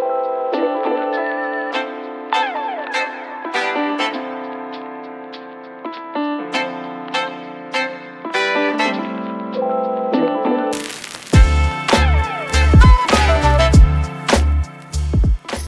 Bye.